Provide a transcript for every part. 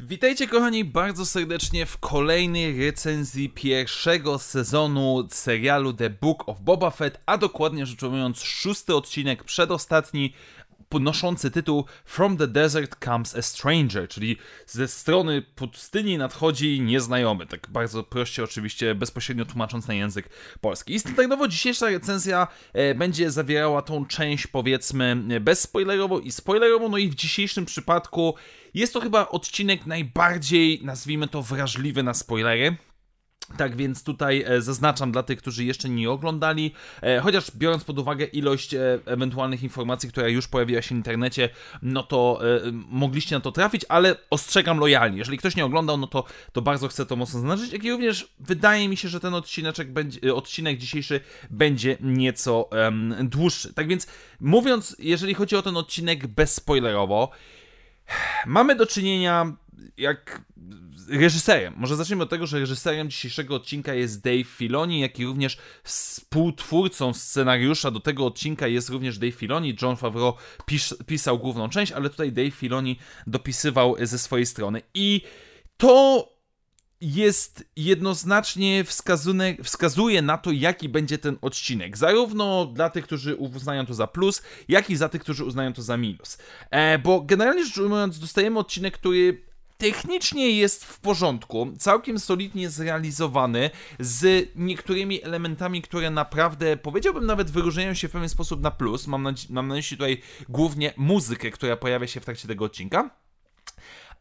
Witajcie kochani bardzo serdecznie w kolejnej recenzji pierwszego sezonu serialu The Book of Boba Fett, a dokładnie rzecz ujmując szósty odcinek, przedostatni, noszący tytuł From the Desert Comes a Stranger, czyli ze strony pustyni nadchodzi nieznajomy, tak bardzo proście oczywiście, bezpośrednio tłumacząc na język polski. I standardowo dzisiejsza recenzja e, będzie zawierała tą część powiedzmy bezspoilerową i spoilerową, no i w dzisiejszym przypadku jest to chyba odcinek najbardziej, nazwijmy to, wrażliwy na spoilery. Tak więc tutaj e, zaznaczam dla tych, którzy jeszcze nie oglądali, e, chociaż biorąc pod uwagę ilość e, ewentualnych informacji, która już pojawiła się w internecie, no to mogliście na to trafić, ale ostrzegam lojalnie. Jeżeli ktoś nie oglądał, no to, to bardzo chcę to mocno zaznaczyć, jak i również wydaje mi się, że ten odcinek, będzie, odcinek dzisiejszy będzie nieco um, dłuższy. Tak więc mówiąc, jeżeli chodzi o ten odcinek bezspoilerowo, mamy do czynienia jak reżyserem. Może zacznijmy od tego, że reżyserem dzisiejszego odcinka jest Dave Filoni, jak i również współtwórcą scenariusza do tego odcinka jest również Dave Filoni. John Favreau pis pisał główną część, ale tutaj Dave Filoni dopisywał ze swojej strony. I to jest jednoznacznie wskazunek, wskazuje na to, jaki będzie ten odcinek. Zarówno dla tych, którzy uznają to za plus, jak i za tych, którzy uznają to za minus. E, bo generalnie rzecz ujmując, dostajemy odcinek, który technicznie jest w porządku, całkiem solidnie zrealizowany, z niektórymi elementami, które naprawdę, powiedziałbym, nawet wyróżniają się w pewien sposób na plus. Mam na, mam na myśli tutaj głównie muzykę, która pojawia się w trakcie tego odcinka.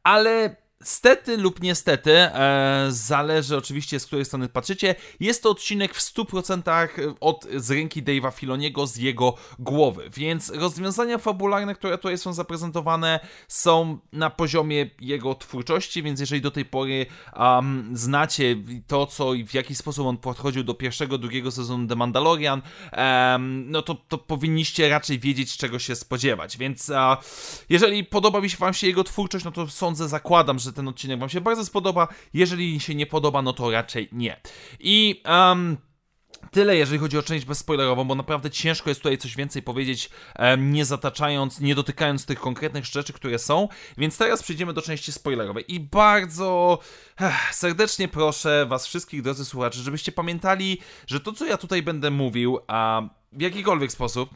Ale Stety lub niestety, e, zależy oczywiście z której strony patrzycie, jest to odcinek w 100% od, z ręki Dave'a Filoniego, z jego głowy, więc rozwiązania fabularne, które tutaj są zaprezentowane są na poziomie jego twórczości, więc jeżeli do tej pory um, znacie to, co i w jaki sposób on podchodził do pierwszego, drugiego sezonu The Mandalorian, um, no to, to powinniście raczej wiedzieć, czego się spodziewać, więc uh, jeżeli podoba mi się wam się jego twórczość, no to sądzę, zakładam, że ten odcinek Wam się bardzo spodoba. Jeżeli się nie podoba, no to raczej nie. I. Um, Tyle, jeżeli chodzi o część bezspoilerową, bo naprawdę ciężko jest tutaj coś więcej powiedzieć, nie zataczając, nie dotykając tych konkretnych rzeczy, które są. Więc teraz przejdziemy do części spoilerowej. I bardzo ech, serdecznie proszę Was wszystkich, drodzy słuchacze, żebyście pamiętali, że to, co ja tutaj będę mówił, a w jakikolwiek sposób,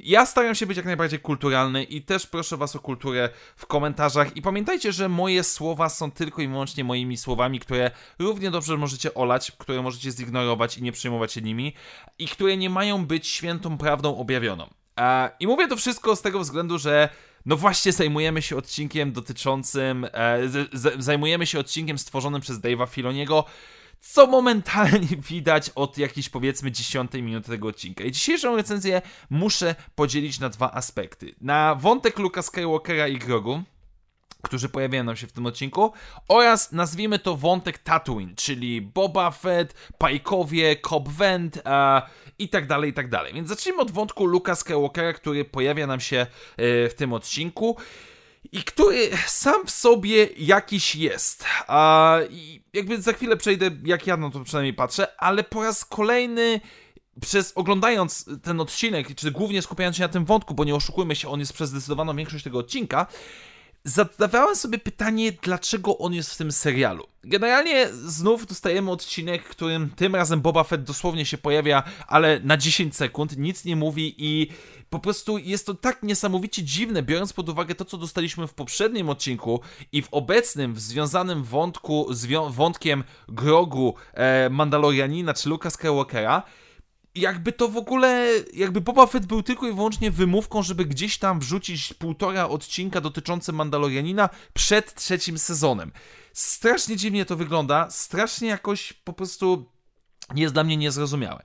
ja staram się być jak najbardziej kulturalny i też proszę Was o kulturę w komentarzach. I pamiętajcie, że moje słowa są tylko i wyłącznie moimi słowami, które równie dobrze możecie olać, które możecie zignorować i nie przejmować się nimi, i które nie mają być świętą prawdą objawioną. I mówię to wszystko z tego względu, że no właśnie zajmujemy się odcinkiem dotyczącym, e, zajmujemy się odcinkiem stworzonym przez Dave'a Filoniego, co momentalnie widać od jakiejś powiedzmy 10 minuty tego odcinka. I dzisiejszą recenzję muszę podzielić na dwa aspekty. Na wątek Luka Skywalkera i Grogu, którzy pojawiają nam się w tym odcinku, oraz nazwijmy to wątek Tatooine, czyli Boba Fett, Pajkowie, Cobb Vent a, i tak dalej, i tak dalej. Więc zacznijmy od wątku Luka Skywalkera, który pojawia nam się e, w tym odcinku i który sam w sobie jakiś jest. A jakby za chwilę przejdę, jak ja na to przynajmniej patrzę, ale po raz kolejny przez oglądając ten odcinek, czy głównie skupiając się na tym wątku, bo nie oszukujmy się, on jest przez zdecydowaną większość tego odcinka, zadawałem sobie pytanie, dlaczego on jest w tym serialu. Generalnie znów dostajemy odcinek, którym tym razem Boba Fett dosłownie się pojawia, ale na 10 sekund, nic nie mówi i po prostu jest to tak niesamowicie dziwne, biorąc pod uwagę to, co dostaliśmy w poprzednim odcinku i w obecnym, w związanym wątku, z wątkiem Grogu e, Mandalorianina czy Luka Skywalkera, jakby to w ogóle, jakby Boba Fett był tylko i wyłącznie wymówką, żeby gdzieś tam wrzucić półtora odcinka dotyczące Mandalorianina przed trzecim sezonem. Strasznie dziwnie to wygląda, strasznie jakoś po prostu jest dla mnie niezrozumiałe.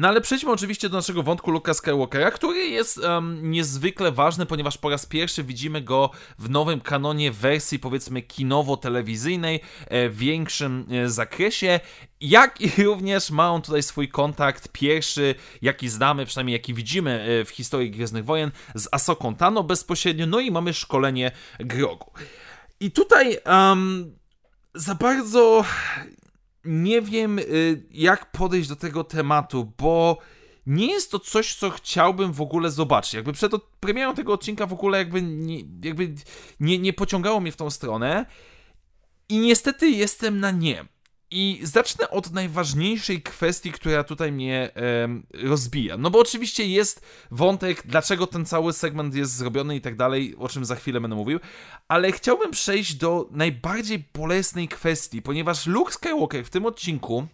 No ale przejdźmy oczywiście do naszego wątku Luka Skywalkera, który jest um, niezwykle ważny, ponieważ po raz pierwszy widzimy go w nowym kanonie wersji powiedzmy kinowo-telewizyjnej e, w większym e, zakresie, jak i również ma on tutaj swój kontakt pierwszy, jaki znamy, przynajmniej jaki widzimy e, w historii Gwiezdnych Wojen z Asoką Tano bezpośrednio, no i mamy szkolenie Grogu. I tutaj um, za bardzo nie wiem, y, jak podejść do tego tematu, bo nie jest to coś, co chciałbym w ogóle zobaczyć. Jakby przed premierą tego odcinka w ogóle jakby nie, jakby nie, nie pociągało mnie w tą stronę. I niestety jestem na nie. I zacznę od najważniejszej kwestii, która tutaj mnie e, rozbija. No bo oczywiście jest wątek, dlaczego ten cały segment jest zrobiony i tak dalej, o czym za chwilę będę mówił, ale chciałbym przejść do najbardziej bolesnej kwestii, ponieważ Luke Skywalker w tym odcinku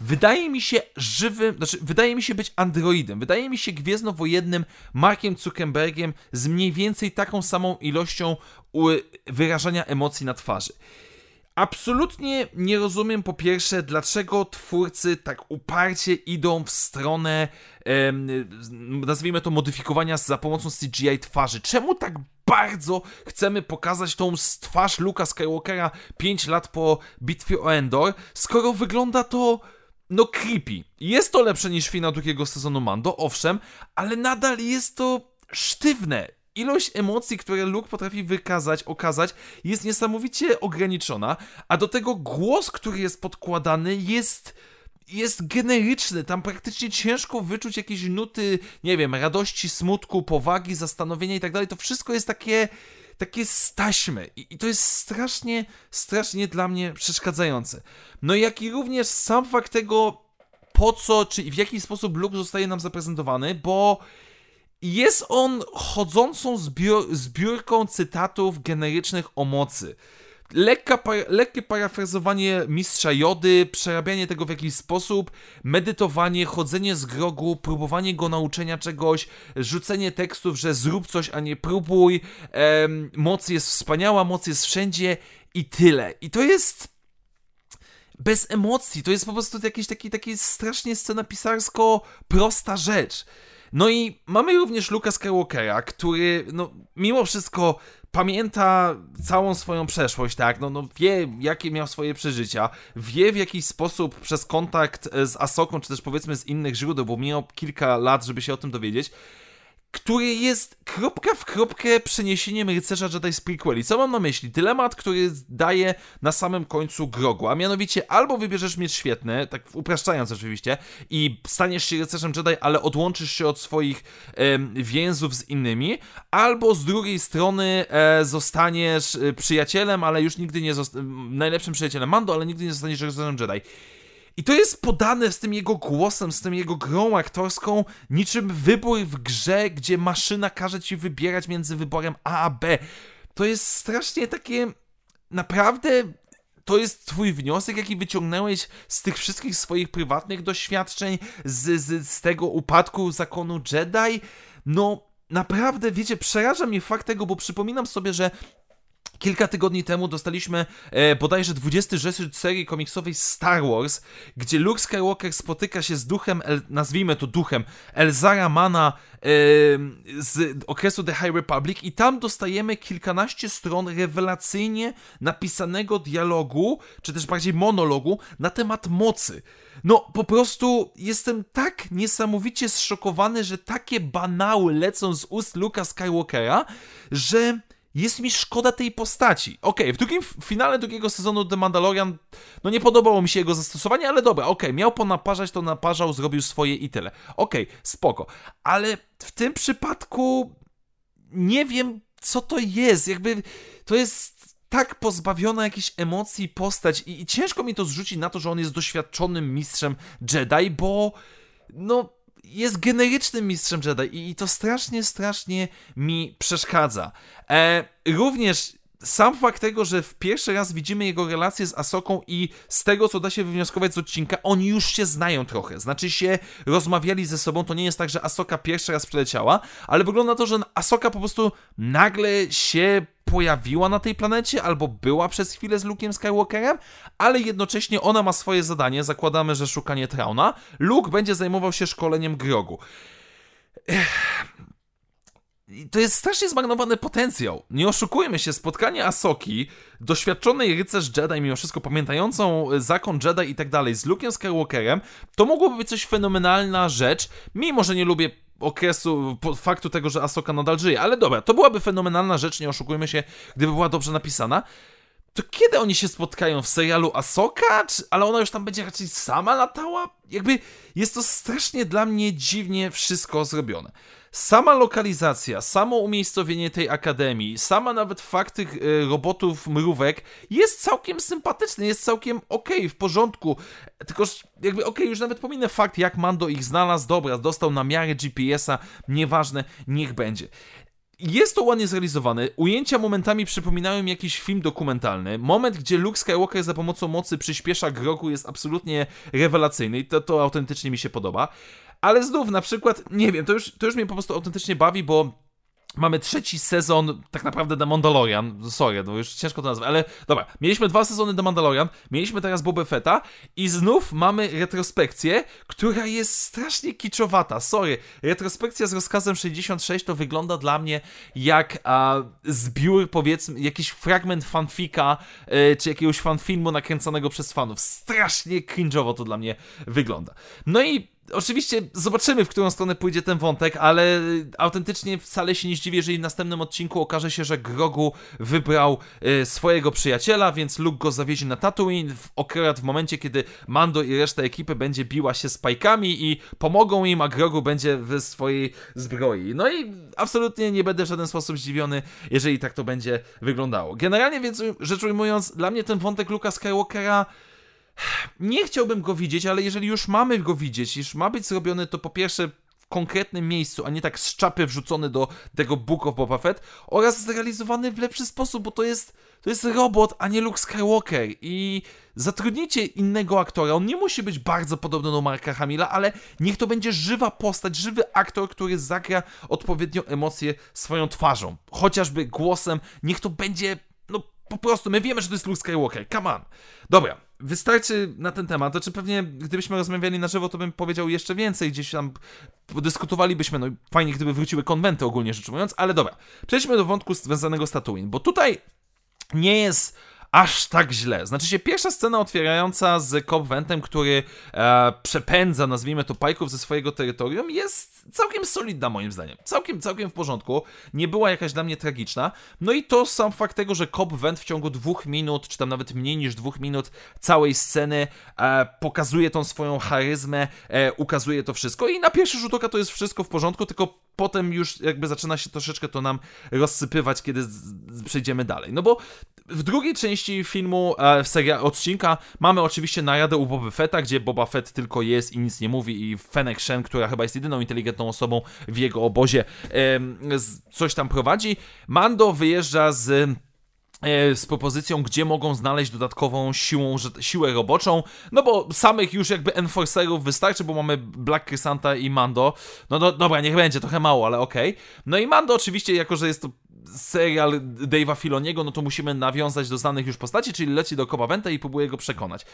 wydaje mi się żywym, znaczy wydaje mi się być androidem, wydaje mi się gwiezdnowojennym Markiem Zuckerbergiem z mniej więcej taką samą ilością wyrażania emocji na twarzy. Absolutnie nie rozumiem po pierwsze, dlaczego twórcy tak uparcie idą w stronę, nazwijmy to, modyfikowania za pomocą CGI twarzy. Czemu tak bardzo chcemy pokazać tą twarz Luka Skywalkera 5 lat po bitwie o Endor, skoro wygląda to no creepy. Jest to lepsze niż finał drugiego sezonu Mando, owszem, ale nadal jest to sztywne. Ilość emocji, które Luke potrafi wykazać, okazać, jest niesamowicie ograniczona, a do tego głos, który jest podkładany, jest jest generyczny, tam praktycznie ciężko wyczuć jakieś nuty, nie wiem, radości, smutku, powagi, zastanowienia i tak dalej. To wszystko jest takie takie staśmy. I, I, to jest strasznie, strasznie dla mnie przeszkadzające. No jak i również sam fakt tego, po co, czy w jaki sposób Luke zostaje nam zaprezentowany, bo jest on chodzącą zbior zbiórką cytatów generycznych o mocy. Lekka, lekkie parafrazowanie mistrza Jody, przerabianie tego w jakiś sposób, medytowanie, chodzenie z grogu, próbowanie go nauczenia czegoś, rzucenie tekstów, że zrób coś, a nie próbuj, em, moc jest wspaniała, moc jest wszędzie i tyle. I to jest bez emocji, to jest po prostu jakiś taki, taki strasznie scenapisarsko prosta rzecz. No i mamy również Luka Skywalkera, który no, mimo wszystko pamięta całą swoją przeszłość, tak? No, no wie, jakie miał swoje przeżycia, wie w jakiś sposób przez kontakt z Asoką, czy też powiedzmy z innych źródeł, bo miał kilka lat, żeby się o tym dowiedzieć, który jest kropka w kropkę przeniesieniem rycerza Jedi z prequeli. Co mam na myśli? Dylemat, który daje na samym końcu Grogu, a mianowicie albo wybierzesz miecz świetny, tak upraszczając oczywiście, i staniesz się rycerzem Jedi, ale odłączysz się od swoich e, więzów z innymi, albo z drugiej strony e, zostaniesz e, przyjacielem, ale już nigdy nie zostaniesz najlepszym przyjacielem Mando, ale nigdy nie zostaniesz rycerzem Jedi. I to jest podane z tym jego głosem, z tym jego grą aktorską, niczym wybór w grze, gdzie maszyna każe ci wybierać między wyborem A a B. To jest strasznie takie. Naprawdę to jest twój wniosek, jaki wyciągnąłeś z tych wszystkich swoich prywatnych doświadczeń, z, z, z tego upadku zakonu Jedi. No, naprawdę, wiecie, przeraża mnie fakt tego, bo przypominam sobie, że Kilka tygodni temu dostaliśmy e, bodajże 20 zeszyt serii komiksowej Star Wars, gdzie Luke Skywalker spotyka się z duchem, El, nazwijmy to duchem, Elzara Mana e, z okresu The High Republic i tam dostajemy kilkanaście stron rewelacyjnie napisanego dialogu, czy też bardziej monologu na temat mocy. No, po prostu jestem tak niesamowicie zszokowany, że takie banały lecą z ust Luka Skywalkera, że jest mi szkoda tej postaci. Okej, okay, w drugim w finale drugiego sezonu The Mandalorian, no nie podobało mi się jego zastosowanie, ale dobra, okej, okay, miał ponaparzać, to naparzał, zrobił swoje i tyle. Okej, okay, spoko. Ale w tym przypadku nie wiem, co to jest. Jakby to jest tak pozbawiona jakiejś emocji postać i, i ciężko mi to zrzucić na to, że on jest doświadczonym mistrzem Jedi, bo no jest generycznym mistrzem Jedi i to strasznie, strasznie mi przeszkadza. E, również sam fakt tego, że w pierwszy raz widzimy jego relację z Asoką i z tego, co da się wywnioskować z odcinka, oni już się znają trochę. Znaczy się rozmawiali ze sobą, to nie jest tak, że Asoka pierwszy raz przyleciała, ale wygląda to, że Asoka po prostu nagle się pojawiła na tej planecie, albo była przez chwilę z Luke'em Skywalkerem, ale jednocześnie ona ma swoje zadanie, zakładamy, że szukanie Trauna. Luke będzie zajmował się szkoleniem Grogu. To jest strasznie zmarnowany potencjał. Nie oszukujmy się, spotkanie Asoki, doświadczonej rycerz Jedi, mimo wszystko pamiętającą zakon Jedi i tak dalej, z Luke'em Skywalkerem, to mogłoby być coś fenomenalna rzecz, mimo że nie lubię okresu, faktu tego, że Asoka nadal żyje. Ale dobra, to byłaby fenomenalna rzecz, nie oszukujmy się, gdyby była dobrze napisana. to kiedy oni się spotkają? W serialu Asoka? Czy, ale ona już tam będzie raczej sama latała? Jakby jest to strasznie dla mnie dziwnie wszystko zrobione. Sama lokalizacja, samo umiejscowienie tej akademii, sama nawet fakt tych y, robotów mrówek jest całkiem sympatyczny, jest całkiem okej, okay, w porządku. Tylko jakby okej, okay, już nawet pominę fakt, jak Mando ich znalazł, dobra, dostał na miarę GPS-a, nieważne, niech będzie. Jest to ładnie zrealizowane. Ujęcia momentami przypominają jakiś film dokumentalny. Moment, gdzie Luke Skywalker za pomocą mocy przyspiesza Grogu jest absolutnie rewelacyjny i to, to autentycznie mi się podoba. Ale znów, na przykład, nie wiem, to już, to już mnie po prostu autentycznie bawi, bo Mamy trzeci sezon, tak naprawdę The Mandalorian. Sorry, no już ciężko to nazwać, ale dobra. Mieliśmy dwa sezony The Mandalorian, mieliśmy teraz Boba Fetta i znów mamy retrospekcję, która jest strasznie kiczowata. Sorry, retrospekcja z rozkazem 66 to wygląda dla mnie jak a, zbiór, powiedzmy, jakiś fragment fanfika, y, czy jakiegoś fanfilmu nakręconego przez fanów. Strasznie cringe'owo to dla mnie wygląda. No i Oczywiście zobaczymy, w którą stronę pójdzie ten wątek, ale autentycznie wcale się nie zdziwię, jeżeli w następnym odcinku okaże się, że Grogu wybrał y, swojego przyjaciela, więc Luke go zawiezie na Tatooine, w, akurat w momencie, kiedy Mando i reszta ekipy będzie biła się z pajkami i pomogą im, a Grogu będzie w swojej zbroi. No i absolutnie nie będę w żaden sposób zdziwiony, jeżeli tak to będzie wyglądało. Generalnie więc rzecz ujmując, dla mnie ten wątek Luka Skywalkera nie chciałbym go widzieć, ale jeżeli już mamy go widzieć, już ma być zrobiony, to po pierwsze w konkretnym miejscu, a nie tak z czapy wrzucony do tego Book of Boba Fett oraz zrealizowany w lepszy sposób, bo to jest, to jest robot, a nie Luke Skywalker. I zatrudnijcie innego aktora, on nie musi być bardzo podobny do Marka Hamila, ale niech to będzie żywa postać, żywy aktor, który zagra odpowiednio emocje swoją twarzą, chociażby głosem, niech to będzie, no po prostu, my wiemy, że to jest Luke Skywalker, come on. Dobra, wystarczy na ten temat. Znaczy pewnie gdybyśmy rozmawiali na żywo, to bym powiedział jeszcze więcej, gdzieś tam podyskutowalibyśmy, no fajnie gdyby wróciły konwenty ogólnie rzecz ujmując, ale dobra. Przejdźmy do wątku związanego z Tatooine, bo tutaj nie jest aż tak źle. Znaczy się pierwsza scena otwierająca z Cobb Ventem, który e, przepędza, nazwijmy to, pajków ze swojego terytorium, jest całkiem solidna moim zdaniem. Całkiem, całkiem w porządku. Nie była jakaś dla mnie tragiczna. No i to sam fakt tego, że Cobb Vent w ciągu dwóch minut, czy tam nawet mniej niż dwóch minut całej sceny e, pokazuje tą swoją charyzmę, e, ukazuje to wszystko i na pierwszy rzut oka to jest wszystko w porządku, tylko potem już jakby zaczyna się troszeczkę to nam rozsypywać, kiedy przejdziemy dalej. No bo w drugiej części filmu, e, w serii odcinka, mamy oczywiście naradę u Boba Fetta, gdzie Boba Fett tylko jest i nic nie mówi i Fennec Shen, która chyba jest jedyną inteligentną osobą w jego obozie, coś tam prowadzi. Mando wyjeżdża z e, z propozycją, gdzie mogą znaleźć dodatkową siłą, siłę roboczą, no bo samych już jakby enforcerów wystarczy, bo mamy Black Chrysanta i Mando, no do, dobra, niech będzie, trochę mało, ale okej. Okay. No i Mando oczywiście, jako że jest to serial Dave'a Filoniego, no to musimy nawiązać do znanych już postaci, czyli leci do Coba Venta i próbuje go przekonać.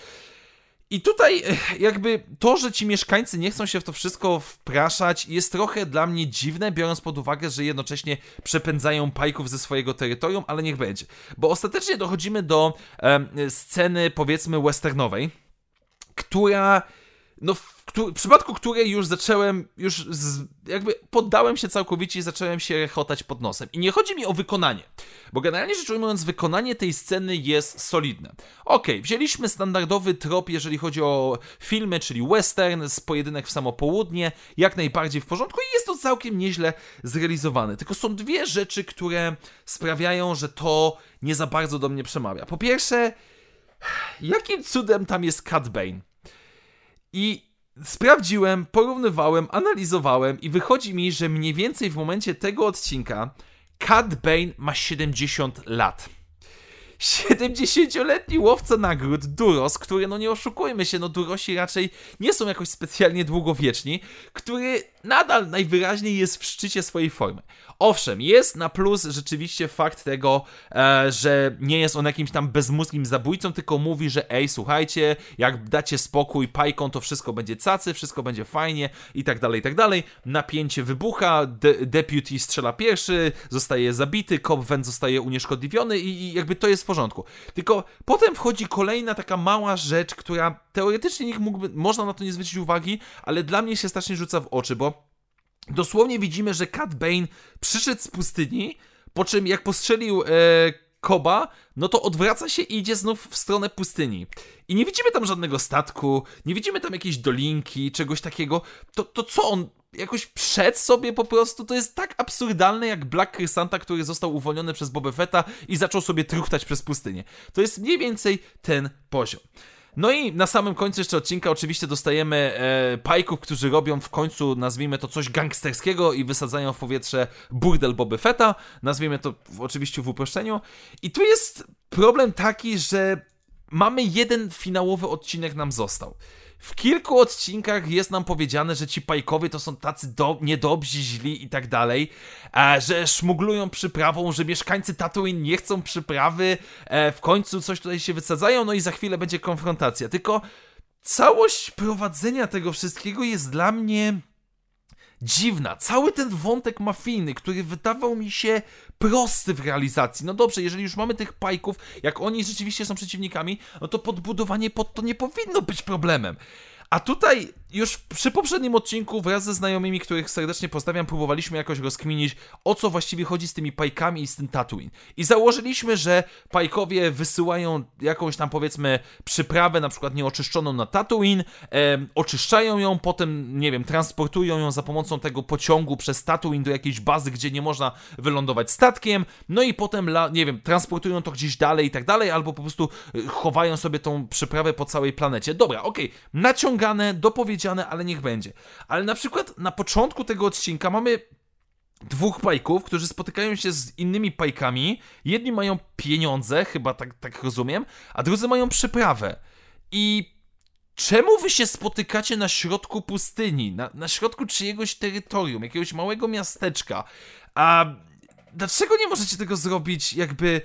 I tutaj jakby to, że ci mieszkańcy nie chcą się w to wszystko wpraszać, jest trochę dla mnie dziwne, biorąc pod uwagę, że jednocześnie przepędzają pajków ze swojego terytorium, ale niech będzie. Bo ostatecznie dochodzimy do sceny, powiedzmy, westernowej, która no w, przypadku której już zacząłem, już z, jakby poddałem się całkowicie i zacząłem się rechotać pod nosem. I nie chodzi mi o wykonanie, bo generalnie rzecz ujmując, wykonanie tej sceny jest solidne. Ok, wzięliśmy standardowy trop, jeżeli chodzi o filmy, czyli western, z pojedynek w samo południe, jak najbardziej w porządku i jest to całkiem nieźle zrealizowane. Tylko są dwie rzeczy, które sprawiają, że to nie za bardzo do mnie przemawia. Po pierwsze, jakim cudem tam jest Cat Bane? I sprawdziłem, porównywałem, analizowałem i wychodzi mi, że mniej więcej w momencie tego odcinka Cat Bane ma 70 lat. 70-letni łowca nagród, Duros, który, no nie oszukujmy się, no Durosi raczej nie są jakoś specjalnie długowieczni, który nadal najwyraźniej jest w szczycie swojej formy. Owszem, jest na plus rzeczywiście fakt tego, e, że nie jest on jakimś tam bezmózgim zabójcą, tylko mówi, że ej, słuchajcie, jak dacie spokój pajką, to wszystko będzie cacy, wszystko będzie fajnie i tak dalej, i tak dalej. Napięcie wybucha, de deputy strzela pierwszy, zostaje zabity, Cobb zostaje unieszkodliwiony i, i jakby to jest w porządku. Tylko potem wchodzi kolejna taka mała rzecz, która teoretycznie nikt mógłby, można na to nie zwrócić uwagi, ale dla mnie się strasznie rzuca w oczy, bo dosłownie widzimy, że Cat Bane przyszedł z pustyni, po czym jak postrzelił e, Koba, no to odwraca się i idzie znów w stronę pustyni. I nie widzimy tam żadnego statku, nie widzimy tam jakiejś dolinki, czegoś takiego. To, to co on jakoś przed sobie po prostu, to jest tak absurdalne jak Black Chrysanta, który został uwolniony przez Boba Fetta i zaczął sobie truchtać przez pustynię. To jest mniej więcej ten poziom. No i na samym końcu jeszcze odcinka oczywiście dostajemy e, pajków, którzy robią w końcu, nazwijmy to coś gangsterskiego i wysadzają w powietrze burdel Boby Fetta, nazwijmy to w, oczywiście w uproszczeniu. I tu jest problem taki, że mamy jeden finałowy odcinek nam został. W kilku odcinkach jest nam powiedziane, że ci pajkowie to są tacy do, niedobrzy, źli i tak dalej, e, że szmuglują przyprawą, że mieszkańcy Tatooine nie chcą przyprawy, e, w końcu coś tutaj się wysadzają, no i za chwilę będzie konfrontacja. Tylko całość prowadzenia tego wszystkiego jest dla mnie dziwna. Cały ten wątek mafijny, który wydawał mi się prosty w realizacji. No dobrze, jeżeli już mamy tych pajków, jak oni rzeczywiście są przeciwnikami, no to podbudowanie pod to nie powinno być problemem. A tutaj już przy poprzednim odcinku wraz ze znajomymi, których serdecznie pozdrawiam, próbowaliśmy jakoś rozkminić, o co właściwie chodzi z tymi pajkami i z tym Tatooine. I założyliśmy, że pajkowie wysyłają jakąś tam powiedzmy przyprawę, na przykład nieoczyszczoną na Tatooine, e, oczyszczają ją, potem, nie wiem, transportują ją za pomocą tego pociągu przez Tatooine do jakiejś bazy, gdzie nie można wylądować statkiem, no i potem, la, nie wiem, transportują to gdzieś dalej i tak dalej, albo po prostu e, chowają sobie tą przyprawę po całej planecie. Dobra, okej, okay. naciągane, dopowiedziane ale niech będzie. Ale na przykład na początku tego odcinka mamy dwóch pajków, którzy spotykają się z innymi pajkami. Jedni mają pieniądze, chyba tak, tak rozumiem, a drudzy mają przyprawę. I czemu wy się spotykacie na środku pustyni, na, na środku czyjegoś terytorium, jakiegoś małego miasteczka? A dlaczego nie możecie tego zrobić jakby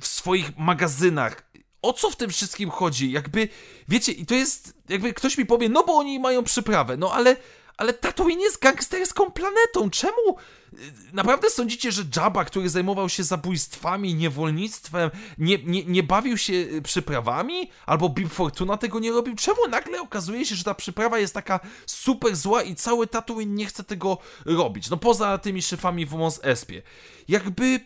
w swoich magazynach? O co w tym wszystkim chodzi? Jakby, wiecie, i to jest, jakby ktoś mi powie, no bo oni mają przyprawę, no ale, ale Tatooine jest gangsterską planetą, czemu? Y, naprawdę sądzicie, że Jabba, który zajmował się zabójstwami, niewolnictwem, nie, nie, nie bawił się y, przyprawami? Albo Bib Fortuna tego nie robił? Czemu nagle okazuje się, że ta przyprawa jest taka super zła i cały Tatooine nie chce tego robić? No poza tymi szyfami w Mos Espie. Jakby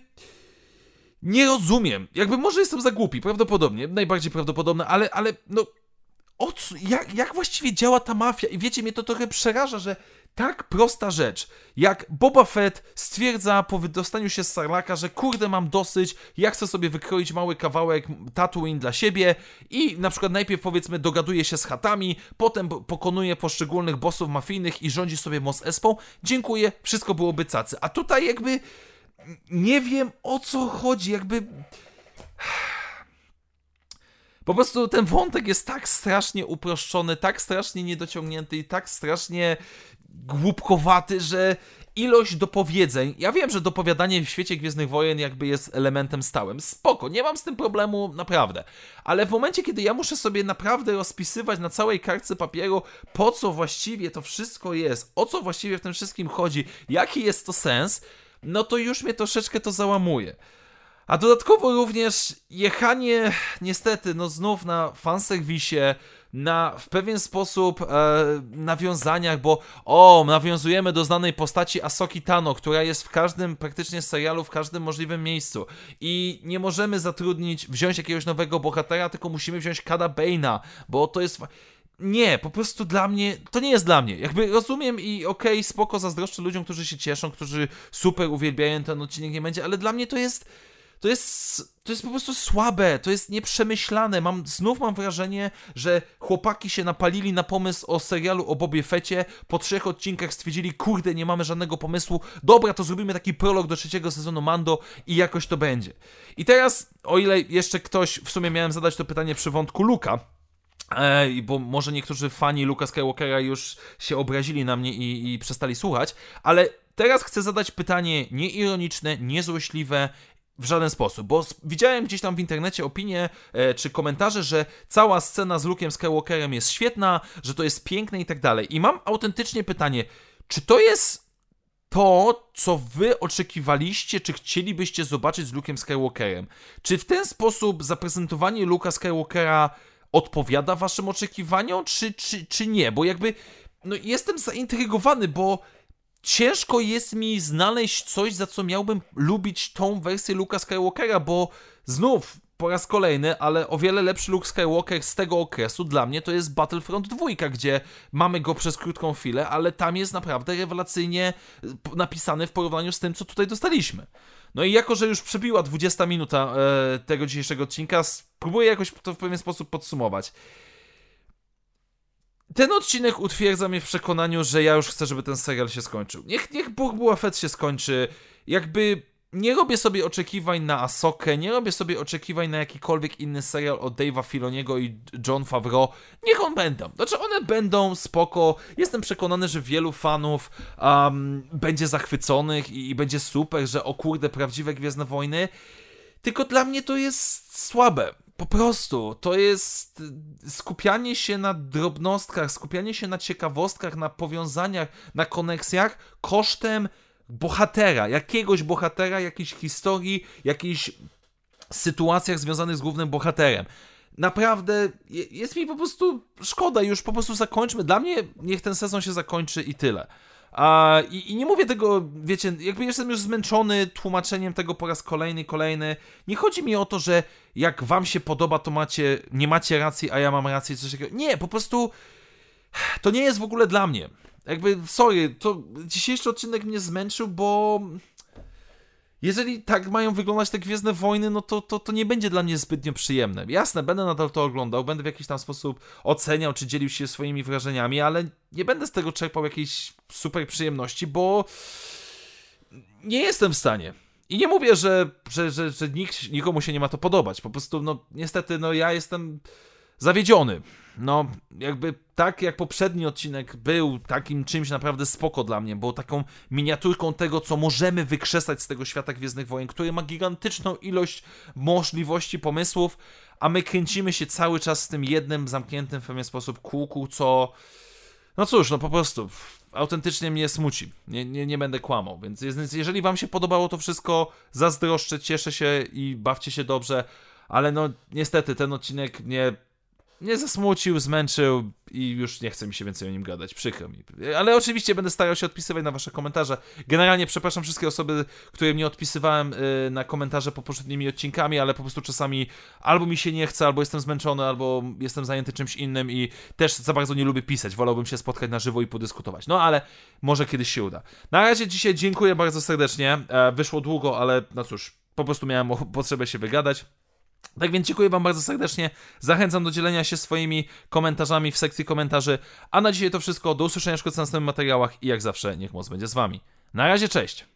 nie rozumiem. Jakby może jestem za głupi, prawdopodobnie, najbardziej prawdopodobne, ale, ale no. O co, jak, jak właściwie działa ta mafia? I wiecie, mnie to trochę przeraża, że tak prosta rzecz, jak Boba Fett stwierdza po wydostaniu się z Sarlaka, że kurde mam dosyć, ja chcę sobie wykroić mały kawałek Tatooine dla siebie i na przykład najpierw powiedzmy dogaduje się z chatami, potem pokonuje poszczególnych bossów mafijnych i rządzi sobie Mos Espą, dziękuję, wszystko byłoby cacy. A tutaj jakby nie wiem o co chodzi, jakby. Po prostu ten wątek jest tak strasznie uproszczony, tak strasznie niedociągnięty i tak strasznie głupkowaty, że ilość dopowiedzeń. Ja wiem, że dopowiadanie w świecie Gwiezdnych Wojen jakby jest elementem stałym. Spoko, nie mam z tym problemu, naprawdę. Ale w momencie, kiedy ja muszę sobie naprawdę rozpisywać na całej kartce papieru, po co właściwie to wszystko jest, o co właściwie w tym wszystkim chodzi, jaki jest to sens, no to już mnie troszeczkę to załamuje. A dodatkowo również jechanie, niestety, no znów na fanserwisie, na w pewien sposób e, nawiązaniach, bo o, nawiązujemy do znanej postaci Asoki Tano, która jest w każdym praktycznie serialu, w każdym możliwym miejscu. I nie możemy zatrudnić, wziąć jakiegoś nowego bohatera, tylko musimy wziąć Kada Bane'a, bo to jest nie, po prostu dla mnie, to nie jest dla mnie. Jakby rozumiem i okej, okay, spoko, zazdroszczę ludziom, którzy się cieszą, którzy super uwielbiają ten odcinek, nie będzie, ale dla mnie to jest, to jest, to jest po prostu słabe, to jest nieprzemyślane. Mam, znów mam wrażenie, że chłopaki się napalili na pomysł o serialu o Bobie Fecie, po trzech odcinkach stwierdzili, kurde, nie mamy żadnego pomysłu, dobra, to zrobimy taki prolog do trzeciego sezonu Mando i jakoś to będzie. I teraz, o ile jeszcze ktoś, w sumie miałem zadać to pytanie przy wątku Luka, Ej, bo może niektórzy fani Luka Skywalkera już się obrazili na mnie i, i przestali słuchać, ale teraz chcę zadać pytanie nieironiczne, niezłośliwe w żaden sposób, bo widziałem gdzieś tam w internecie opinie e, czy komentarze, że cała scena z Luke'em Skywalkerem jest świetna, że to jest piękne i tak dalej. I mam autentycznie pytanie, czy to jest to, co wy oczekiwaliście, czy chcielibyście zobaczyć z Luke'em Skywalkerem? Czy w ten sposób zaprezentowanie Luka Skywalkera odpowiada waszym oczekiwaniom, czy, czy, czy nie? Bo jakby, no jestem zaintrygowany, bo ciężko jest mi znaleźć coś, za co miałbym lubić tą wersję Luka Skywalkera, bo znów po raz kolejny, ale o wiele lepszy Luke Skywalker z tego okresu dla mnie to jest Battlefront 2, gdzie mamy go przez krótką chwilę, ale tam jest naprawdę rewelacyjnie napisany w porównaniu z tym, co tutaj dostaliśmy. No i jako, że już przebiła 20 minuta e, tego dzisiejszego odcinka, spróbuję jakoś to w pewien sposób podsumować. Ten odcinek utwierdza mnie w przekonaniu, że ja już chcę, żeby ten serial się skończył. Niech, niech Bóg Fett się skończy. Jakby nie robię sobie oczekiwań na Asokę, nie robię sobie oczekiwań na jakikolwiek inny serial od Dave'a Filoniego i John Favreau. Niech on będą. Znaczy one będą spoko. Jestem przekonany, że wielu fanów um, będzie zachwyconych i, i będzie super, że o kurde, prawdziwe Gwiezdne Wojny. Tylko dla mnie to jest słabe. Po prostu to jest skupianie się na drobnostkach, skupianie się na ciekawostkach, na powiązaniach, na koneksjach kosztem bohatera, jakiegoś bohatera, jakiejś historii, jakiejś sytuacjach związanych z głównym bohaterem. Naprawdę jest mi po prostu szkoda, już po prostu zakończmy. Dla mnie niech ten sezon się zakończy i tyle. A, i, I nie mówię tego, wiecie, jakby jestem już zmęczony tłumaczeniem tego po raz kolejny, kolejny. Nie chodzi mi o to, że jak wam się podoba, to macie, nie macie racji, a ja mam rację, coś takiego. Nie, po prostu to nie jest w ogóle dla mnie. Jakby, sorry, to dzisiejszy odcinek mnie zmęczył, bo jeżeli tak mają wyglądać te Gwiezdne Wojny, no to, to, to nie będzie dla mnie zbytnio przyjemne. Jasne, będę nadal to oglądał, będę w jakiś tam sposób oceniał, czy dzielił się swoimi wrażeniami, ale nie będę z tego czerpał jakiejś super przyjemności, bo nie jestem w stanie. I nie mówię, że, że, że, że nikt, nikomu się nie ma to podobać. Po prostu, no niestety, no ja jestem zawiedziony. No, jakby tak jak poprzedni odcinek był takim czymś naprawdę spoko dla mnie, bo taką miniaturką tego, co możemy wykrzesać z tego świata Gwiezdnych Wojen, który ma gigantyczną ilość możliwości, pomysłów, a my kręcimy się cały czas z tym jednym zamkniętym w pewien sposób kółku, co... No cóż, no po prostu autentycznie mnie smuci. Nie, nie, nie będę kłamał. Więc jeżeli wam się podobało to wszystko, zazdroszczę, cieszę się i bawcie się dobrze. Ale no niestety ten odcinek mnie mnie zasmucił, zmęczył i już nie chce mi się więcej o nim gadać, przykro mi. Ale oczywiście będę starał się odpisywać na wasze komentarze. Generalnie przepraszam wszystkie osoby, które nie odpisywałem y, na komentarze po poprzednimi odcinkami, ale po prostu czasami albo mi się nie chce, albo jestem zmęczony, albo jestem zajęty czymś innym i też za bardzo nie lubię pisać. Wolałbym się spotkać na żywo i podyskutować. No ale może kiedyś się uda. Na razie dzisiaj dziękuję bardzo serdecznie. E, wyszło długo, ale no cóż, po prostu miałem potrzebę się wygadać. Tak więc dziękuję Wam bardzo serdecznie. Zachęcam do dzielenia się swoimi komentarzami w sekcji komentarzy. A na dzisiaj to wszystko. Do usłyszenia w następnych materiałach i jak zawsze niech moc będzie z Wami. Na razie, cześć!